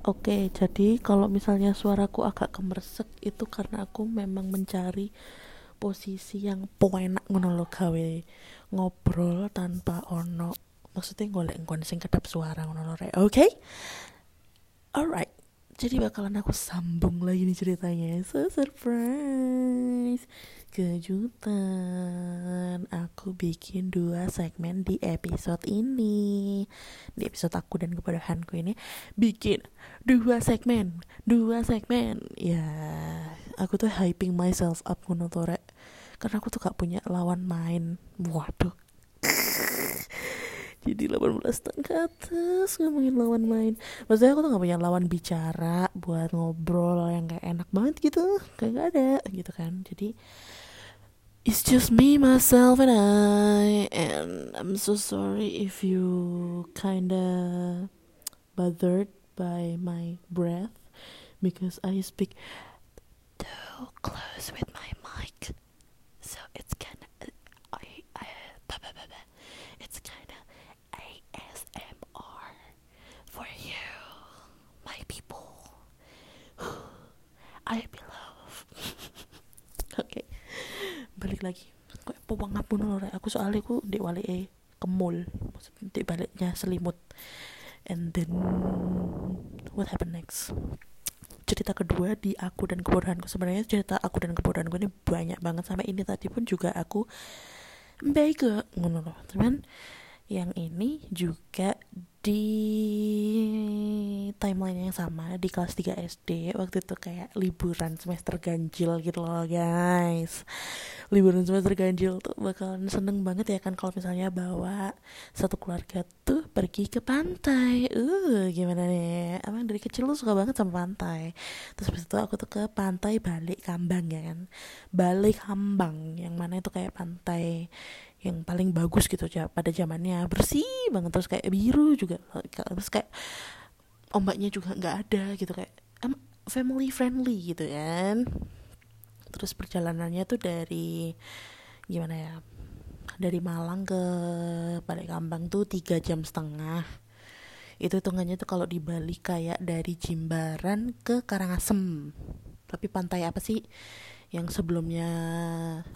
Oke, jadi kalau misalnya suaraku agak kemersek itu karena aku memang mencari posisi yang enak ngono lho gawe ngobrol tanpa ono maksudnya golek nggon sing kedap suara ngono Oke? Okay? Alright. Jadi bakalan aku sambung lagi nih ceritanya. So surprise kejutan. Aku bikin dua segmen di episode ini. Di episode aku dan kebodohanku ini. Bikin dua segmen. Dua segmen. Ya aku tuh hyping myself up ngono karena aku tuh gak punya lawan main. Waduh. Jadi 18 tahun ke atas ngomongin lawan main. Maksudnya aku tuh gak punya lawan bicara buat ngobrol yang kayak enak banget gitu. Kayak gak ada gitu kan. Jadi it's just me, myself, and I. And I'm so sorry if you kinda bothered by my breath because I speak too close with my mic. Balik lagi. Kok pewangap pun loh aku soalnya aku di wali e kemul di baliknya selimut. And then what happened next? Cerita kedua di aku dan kebodohanku. Sebenarnya cerita aku dan kebodohanku ini banyak banget. Sampai ini tadi pun juga aku baik ngono loh. Teman yang ini juga di timeline yang sama di kelas 3 SD waktu itu kayak liburan semester ganjil gitu loh guys. Liburan semester ganjil tuh bakalan seneng banget ya kan kalau misalnya bawa satu keluarga tuh pergi ke pantai. Uh gimana nih? Emang dari kecil lu suka banget sama pantai? Terus habis itu aku tuh ke pantai balik kambang ya kan? Balik kambang yang mana itu kayak pantai yang paling bagus gitu pada zamannya. Bersih banget terus kayak biru juga. Terus kayak ombaknya juga nggak ada gitu kayak family friendly gitu kan. Terus perjalanannya tuh dari gimana ya dari Malang ke Balikambang tuh tiga jam setengah. Itu hitungannya tuh kalau di Bali kayak dari Jimbaran ke Karangasem. Tapi pantai apa sih yang sebelumnya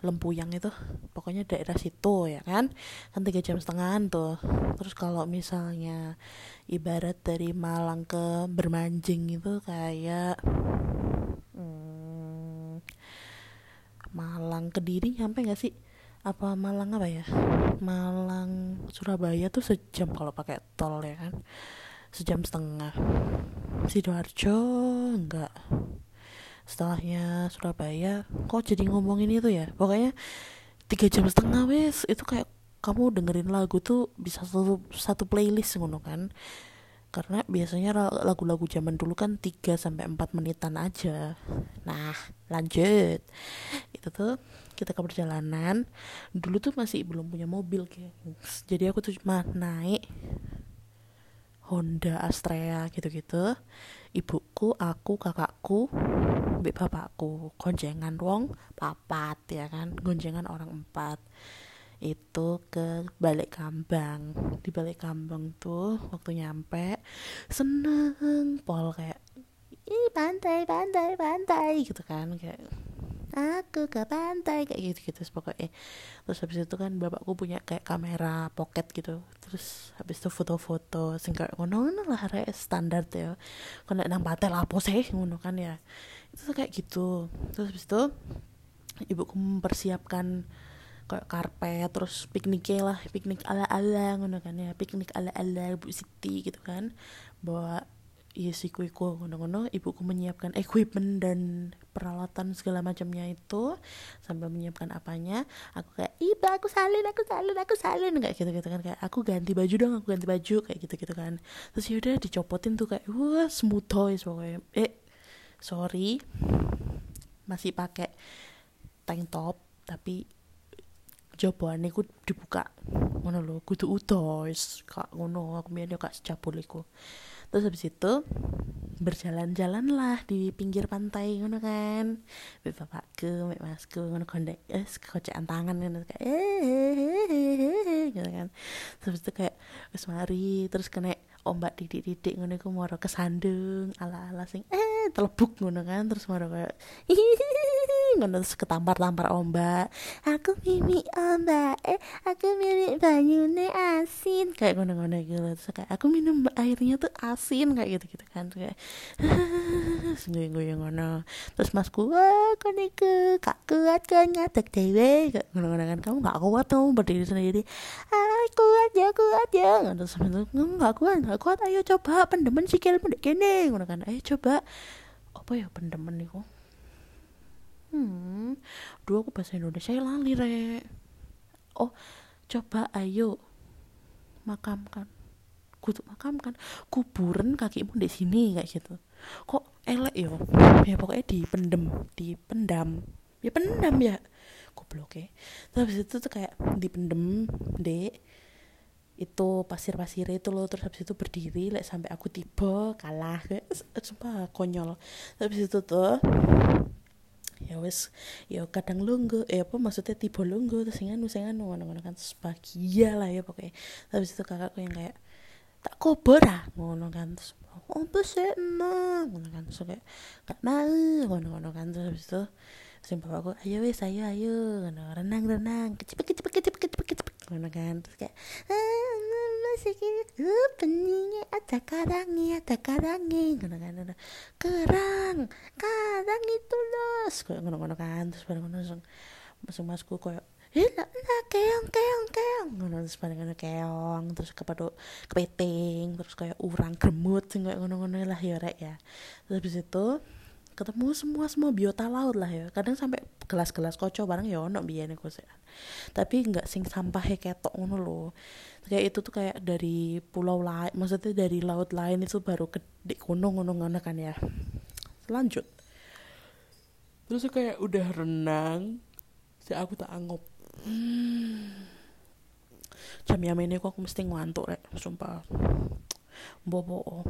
Lempuyang itu pokoknya daerah situ ya kan? Kan tiga jam setengah tuh. Terus kalau misalnya ibarat dari Malang ke Bermanjing itu kayak hmm, Malang ke Diri nyampe gak sih? Apa Malang apa ya? Malang Surabaya tuh sejam kalau pakai tol ya kan? Sejam setengah. Sidoarjo enggak setelahnya Surabaya kok jadi ngomongin itu ya pokoknya tiga jam setengah wes itu kayak kamu dengerin lagu tuh bisa satu satu playlist ngono kan karena biasanya lagu-lagu zaman dulu kan 3 sampai 4 menitan aja. Nah, lanjut. Itu tuh kita ke perjalanan. Dulu tuh masih belum punya mobil, guys. Jadi aku tuh cuma naik Honda Astrea gitu-gitu. Ibuku aku kakakku mbak bapakku. Gonjengan wong papat ya kan? Gonjengan orang empat. Itu ke balik kambang. Di balik kambang tuh waktu nyampe seneng pol kayak ih pantai pantai pantai gitu kan. Kayak aku ke pantai kayak gitu gitu pokoknya. Terus habis itu kan bapakku punya kayak kamera pocket gitu terus habis itu foto-foto sing kayak ngono lah re standar ya. Kalau nang pantai lapo sih ngono kan ya. Itu kayak gitu. Terus habis itu ibuku mempersiapkan kayak karpet terus pikniknya lah piknik ala ala ngono kan ya. Piknik ala ala bu Siti gitu kan. Bawa iya sih kuiku ngono-ngono. Ibuku menyiapkan equipment dan peralatan segala macamnya itu sambil menyiapkan apanya. Aku kayak ibu aku salin aku salin aku salin. Kayak gitu gitu kan. Kayak aku ganti baju dong aku ganti baju. Kayak gitu gitu kan. Terus yaudah dicopotin tuh kayak wah smooth toys pokoknya. Eh sorry. Masih pakai tank top tapi jawabannya ku dibuka. Ngono lho kudu utos kak ngono aku biar kak secapul iku terus habis itu berjalan-jalan lah di pinggir pantai ngono kan. Mbak bapakku mbak masku ngono kondek eh kocekan tangan ngono kayak eh gitu kan. Terus itu kayak wis mari terus kena ombak didik-didik ngono iku moro kesandung ala-ala sing eh telebuk ngono kan. Terus moro kayak ngono terus ketampar-tampar ombak. Aku mimik ombak eh aku mimik banyune asin. Kayak ngono-ngono gitu terus kayak aku minum airnya tuh asin kayak gitu gitu kan kayak sungguh yang ngono. Terus masku wah koniku kak kuat kan ngadek dewe kayak ngono-ngono kan. Kamu gak kuat kamu berdiri sendiri. Ah kuat ya kuat ya. Terus itu nggak kuat nggak kuat ayo coba pendemen sikilmu dek kene. Ngono kan. Ayo coba. Apa ya pendemen nih hmm dua aku bahasa Indonesia lali re oh coba ayo. Makamkan. Kudu makamkan. Kuburan kakimu di sini kayak gitu. Kok elek yo ya pokoknya dipendem dipendam. Ya pendam ya. Goblok ya. Terus itu tuh kayak dipendem dek. Itu pasir-pasir itu loh. Terus habis itu berdiri like, sampai aku tiba kalah. Kayak sumpah konyol. Habis itu tuh ya wes ya kadang lunggu eh apa maksudnya tiba lunggu terus sing anu sing anu ngono kan sebagia lah ya pokoknya habis itu kakakku yang kayak tak kober ah ngono kan terus oh sih emang ngono kan terus kayak gak mau ngono ngono kan terus habis itu sing bapakku ayo wes ayo ayo ngono renang renang kecepet kecepet kecepet kecepet kecepet ngono kan terus kayak ah masih uh, peningnya ada karangnya ada karangnya ngono kan kerang karang itu los. Ngono ngono kan terus pada ngono langsung masuk masku kayak eh nak nak keong keong keong. Ngono terus pada ngono keong terus kepada kepiting terus kayak urang gremut sing kayak ngono ngono lah ya rek ya. Terus habis itu ketemu semua semua biota laut lah ya. Kadang sampai gelas-gelas kocok bareng ya ono biyen iku tapi nggak sing sampah ketok ngono loh kayak itu tuh kayak dari pulau lain maksudnya dari laut lain itu baru ke di gunung ngono ngono kan ya. Lanjut. Terus kayak udah renang si aku tak anggap. Hmm. jam yang ini kok aku mesti ngantuk rek sumpah. Bobo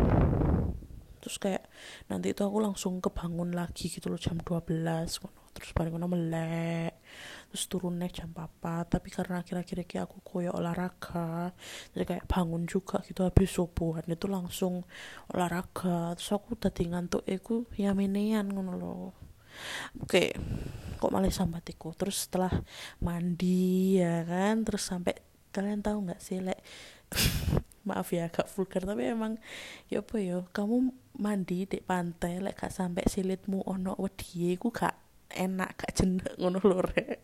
terus kayak nanti itu aku langsung kebangun lagi gitu loh jam 12 terus paling ngono melek terus turun naik jam 4 tapi karena akhir-akhir ini aku koyo olahraga jadi kayak bangun juga gitu habis subuhan itu langsung olahraga. Terus aku tadi ngantuk aku ya menean ngono loh. Oke kok malah sambatiku terus setelah mandi ya kan? Terus sampai kalian tahu nggak sih lek? Maaf ya agak vulgar tapi emang ya apa ya? Kamu mandi di pantai lek gak sampai silitmu ono wedi ku gak enak gak jenak ngono lho rek.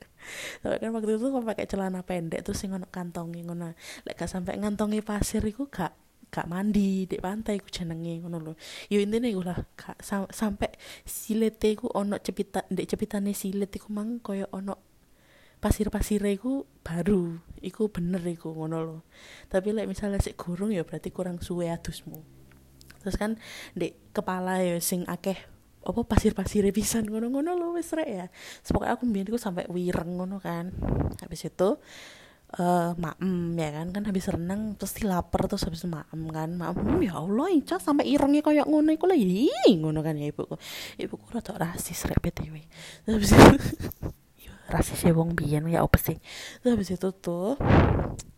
Tapi kan waktu itu kok pakai celana pendek terus sing ono kantongi ngono. Lek gak sampai ngantongi pasir iku gak gak mandi di pantai ku jenenge ngono lho. Yo intine iku lah gak sam sampai silete ono cepitan ndek cepitane silet iku mang koyo ono pasir-pasir iku baru iku bener iku ngono lo tapi lek misalnya sik gurung ya berarti kurang suwe adusmu terus kan di kepala ya sing akeh apa pasir-pasir pisan ngono-ngono lo rek ya. Sepokoknya aku mbiyen sampai wireng ngono kan. Habis itu uh, maem ya kan. Kan habis renang pasti lapar terus habis maem kan. Maem ya Allah Ica sampai irengnya kayak ngono iku lah ngono kan ya ibuku. Ibuku rada rasis rek PTW terus habis itu rasis ya wong biyen ya apa sih? Terus habis itu tuh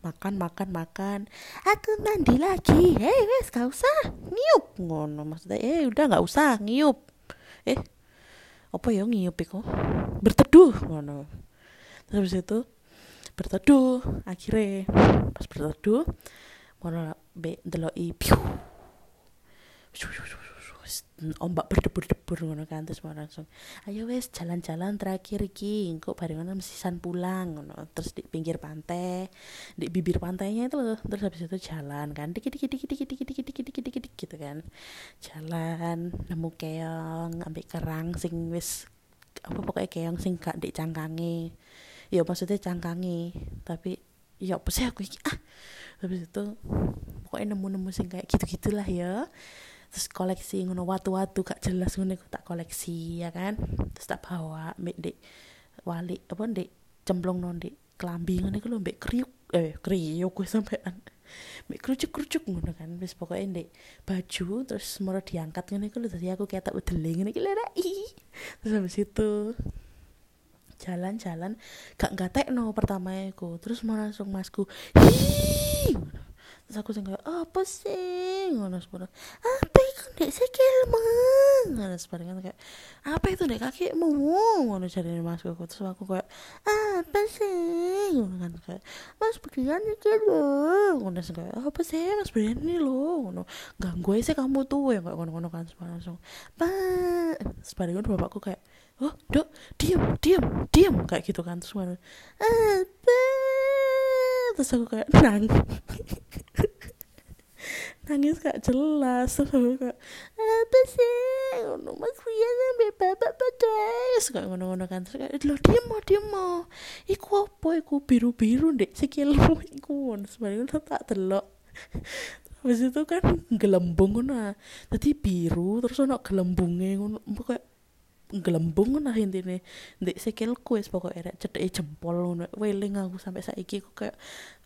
makan makan makan. Aku mandi lagi. Eh wes gak usah. Ngiup. Ngono maksudnya eh udah gak usah ngiup. Eh apa ya ngiup iku? Berteduh ngono. Terus habis itu berteduh. Akhirnya pas berteduh ngono be deloi piu ombak berdebur-debur ngono kan terus mau langsung ayo wes jalan-jalan terakhir iki kok bareng ngono mesisan pulang ngono terus di pinggir pantai di bibir pantainya itu loh terus habis itu jalan kan dikit dikit dikit dikit dikit dikit dikit dikit dikit gitu kan jalan nemu keong ambek kerang sing wis apa pokoknya keong sing gak di cangkangi ya maksudnya cangkangi tapi ya apa sih aku ah habis itu pokoknya nemu-nemu sing kayak gitu-gitulah ya terus koleksi ngono watu-watu gak jelas ngono tak koleksi ya kan? Terus tak bawa mbek dek wali apa dek cemplung non dek kelambi ngono iku lho mbek kriuk eh kriuk gue sampean. Mbek kerucuk-kerucuk ngono kan wis pokoknya dek baju terus mau diangkat ngono iku lho tadi aku kayak tak udele ngene iki terus habis itu jalan-jalan gak gatek no pertama aku terus mau langsung masku hi terus aku sing apa sih? Ngono sepuro apa itu ndek sikilmu ngono sepuro kan kayak apa itu ndek kakimu ngono jadi mas aku. Terus aku kayak apa sih? Ngono kan kayak mas bagian iki lho. Ngono sing kayak apa sih? Mas bagian ini lho. Ngono ganggu sih kamu tuh. Ya kayak ngono-ngono kan langsung pak. Sepuro kan bapakku kayak oh dok diam diam diam. Kayak gitu kan terus mana apa terus aku kayak nangis. Nangis gak jelas terus aku kayak apa sih? Ngono mas Rian sampai bapak pedes kayak ngono-ngono kan terus kayak lo diem mau diem mau iku apa? Iku biru-biru dek sikilmu iku. Sebenarnya tak telok Habis itu kan gelembung ngono. Dadi biru terus ono gelembunge ngono. Kayak gelembung nah intine. Ndek sikilku wis pokoke rek cedeke jempol ngono weling aku sampai saiki aku kayak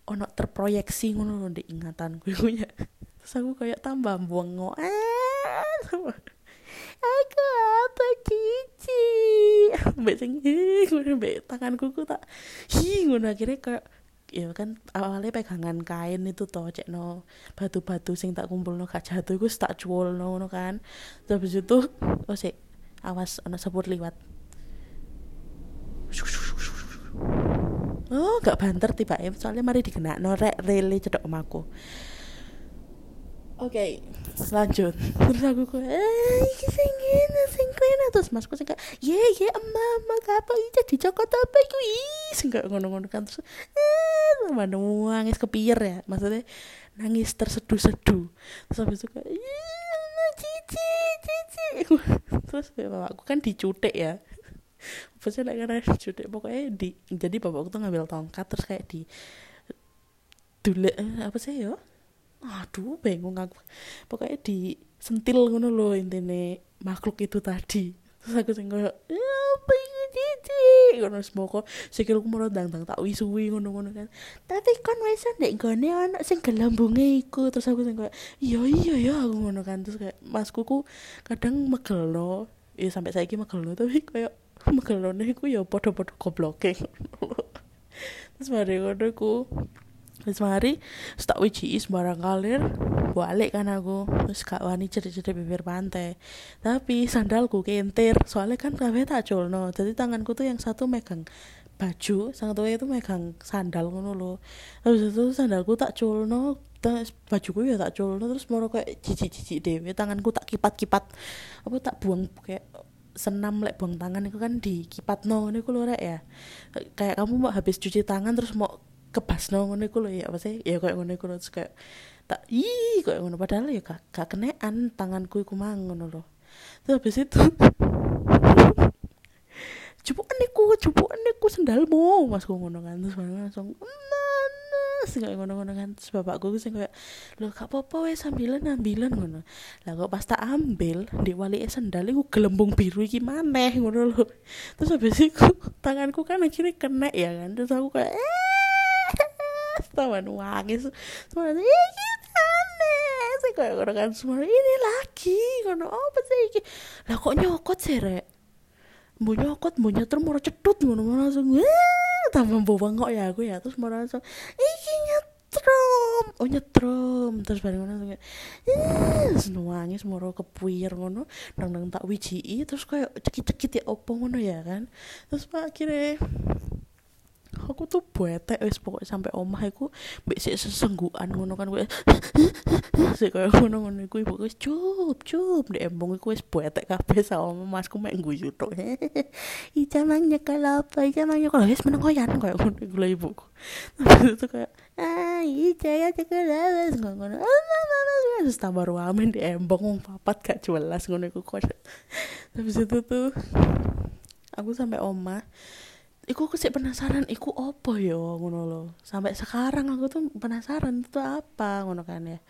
ono terproyeksi ngono lho ndek ingatanku iku ya terus aku kayak tambah bengok. Aku apa cici? Mbak sing ngono tanganku ku tak hi ngono. Akhirnya kayak ya kan awalnya pegangan kain itu toh cek no batu-batu sing tak kumpul no gak jatuh iku tak cuwol no kan. Terus itu oh sih awas ana sepur liwat. Oh gak banter tiba ya soalnya mari dikena norek rele cedok omaku oke okay, lanjut. Terus aku kok eh iki sing ngene sing terus masku sing kayak ye ye emak apa iki jadi cokot apa iku? Sing kayak ngono-ngono kan. Terus eh mana nangis kepir ya. Maksudnya nangis terseduh-seduh. Terus habis itu kayak terus bapakku kan dicutek ya. Apa sih lagi karena dicutek pokoknya di jadi bapakku tuh ngambil tongkat terus kayak di dule eh, apa sih ya aduh bingung aku. Pokoknya di sentil ngono loh intine makhluk itu tadi. Terus aku sing ya apa cici ngono semoko sikilku mau dang dang tak wisuwi ngono ngono kan. Tapi kan wis ndek gone anak sing gelembunge iku. Terus aku sing kayak iya iya ya aku ngono kan. Terus kayak masku ku kadang megelno ya sampai saiki megelno tapi kayak megelone iku ya padha-padha gobloke. Terus mari ngono ku Terus mari tak wiji sembarang kalir balik kan aku. Terus gak wani cerit-cerit bibir pantai. Tapi sandalku kentir soalnya kan kafe tak culno jadi tanganku tuh yang satu megang baju sang itu megang sandal ngono lo terus itu sandalku tak culno terus bajuku ya tak culno terus mau kayak cici-cici dewe tanganku tak kipat-kipat apa tak buang kayak senam lek buang tangan itu kan di kipat no ini kulo ya. Kayak kamu mau habis cuci tangan terus mau kebasno ngono iku lho ya apa sih ya kayak ngono iku terus kayak tak ih kayak ngono padahal ya gak, gak kenean tanganku iku mang ngono lho. Terus habis itu cupukan iku cupukan iku sendalmu mas ngono kan terus langsung sing kayak ngono-ngono kan terus bapakku sing kayak lho gak apa-apa wes sambilan ambilan ngono. Lah kok pas tak ambil di wali sendal iku gelembung biru iki maneh ngono lho. Terus habis itu tanganku kan akhirnya kena ya kan terus aku kayak eh sama nangis semua ini aneh kayak orang kan semua ini lagi ngono apa sih lah kok nyokot sih rek mau nyokot mau nyetir mau cedut ngono mau langsung tambah bawa kok ya aku ya terus mau langsung iki nyetrum oh nyetrum terus bareng ngono langsung terus nangis mau kepuir ngono nang nang tak wiji terus kayak cekit cekit ya opo ngono ya kan terus akhirnya aku tuh bete wis pokoknya sampai omah aku mbek sik sesenggukan ngono kan gue sik koyo ngono ngono iku ibu wis cup cup. Ndek embung iku wis bete kabeh sama masku mek guyu tok. Ica mang nyekel apa Ica mang nyekel. Wis meneng koyan koyo ngono iku lho ibuku. Terus itu kayak ah Ica ya nyekel wis ngono terus tambah ruamin di embong papat gak jelas ngono iku kok. Habis itu tuh aku sampai omah Iku aku sih penasaran, iku opo yo ngono lo. Sampai sekarang aku tuh penasaran itu apa ngono kan ya.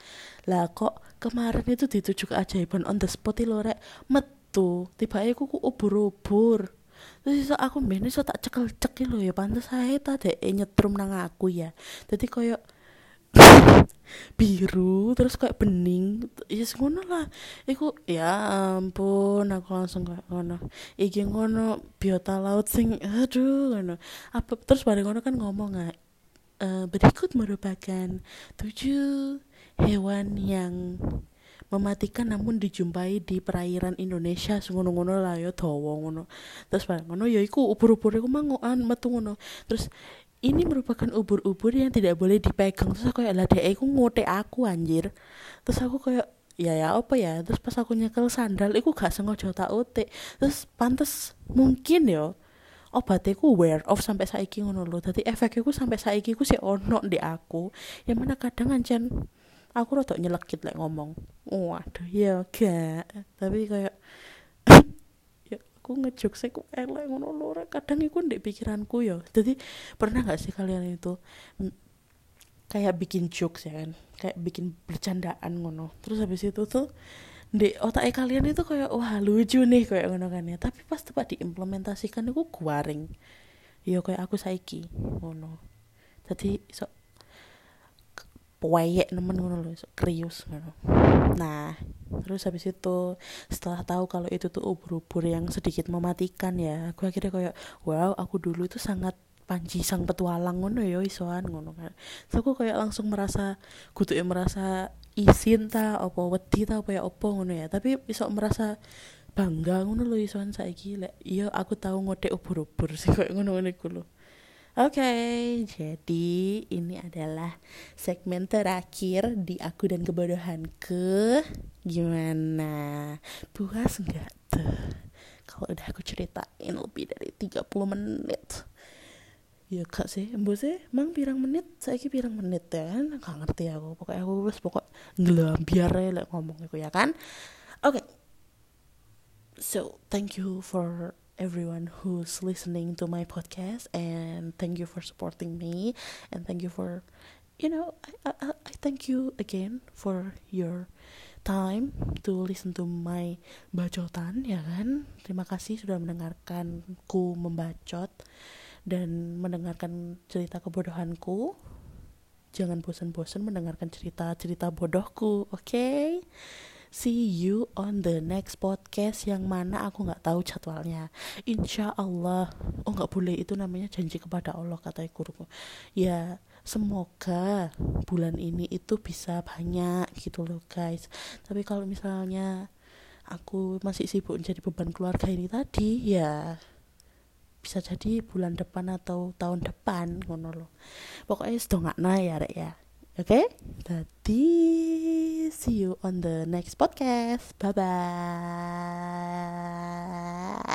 Lah kok kemarin itu dituju keajaiban on the spot lo rek metu. Tiba aku ku ubur-ubur. Terus iso aku mbene iso tak cekel-cekel lo ya pantes ae ta dek nyetrum nang aku ya. Jadi koyo biru terus kayak bening. Ya yes, ngono lah. Iku ya ampun aku langsung kayak ngono. Iki ngono biota laut sing aduh ngono. Apa terus bareng ngono kan ngomong nggak uh, berikut merupakan tujuh hewan yang mematikan namun dijumpai di perairan Indonesia. Ngono-ngono lah ya dawa ngono. Terus bareng ngono ya iku ubur-ubur iku mangokan metu ngono. Terus ini merupakan ubur-ubur yang tidak boleh dipegang. Terus aku kayak lah dek aku ngote aku anjir. Terus aku kayak ya ya apa ya? Terus pas aku nyekel sandal aku gak sengaja tak otek terus pantas mungkin ya obatnya ku wear off sampai saiki ngono lho. Dadi efeknya ku sampai saiki ku sih ono di aku yang mana kadang ancen aku rada nyelekit lek ngomong. Waduh ya gak. Tapi kayak ya aku ngejuk sih aku elek ngono lho kadang iku ndek pikiranku ya. Jadi pernah gak sih kalian itu kayak bikin jokes ya kan? Kayak bikin bercandaan ngono. Terus habis itu tuh di otak kalian itu kayak wah lucu nih kayak ngono kan ya. Tapi pas tepat diimplementasikan itu guaring. Yo kayak aku saiki ngono. Jadi so wayek nemen ngono lho krius ngono nah terus habis itu setelah tahu kalau itu tuh ubur-ubur yang sedikit mematikan ya aku akhirnya kayak wow aku dulu itu sangat panji sang petualang ngono ya isoan ngono kan. So aku kayak langsung merasa kudu merasa isin ta apa wedi ta apa ya apa ngono ya. Tapi iso merasa bangga ngono lho isoan saiki. Lek iya aku tahu ngode ubur-ubur sih kayak ngono-ngono iku lho Oke, okay, jadi ini adalah segmen terakhir di aku dan kebodohanku. Gimana? Puas nggak tuh? Kalau udah aku ceritain lebih dari 30 menit. Ya kak sih, embo sih, mang pirang menit, saya pirang menit ya kan? Gak ngerti aku, pokoknya aku wes pokok biar ya ngomong aku ya kan? Oke, okay. so thank you for everyone who's listening to my podcast and thank you for supporting me and thank you for you know I, I, I thank you again for your time to listen to my bacotan ya kan terima kasih sudah mendengarkanku membacot dan mendengarkan cerita kebodohanku jangan bosan-bosan mendengarkan cerita-cerita bodohku oke okay? See you on the next podcast yang mana aku nggak tahu jadwalnya. Insya Allah. Oh nggak boleh. Itu namanya janji kepada Allah kata guruku. Ya semoga bulan ini itu bisa banyak gitu loh guys. Tapi kalau misalnya aku masih sibuk jadi beban keluarga ini tadi ya bisa jadi bulan depan atau tahun depan ngono loh. Pokoknya sedang nggak ya rek ya Okay, berarti see you on the next podcast. Bye bye.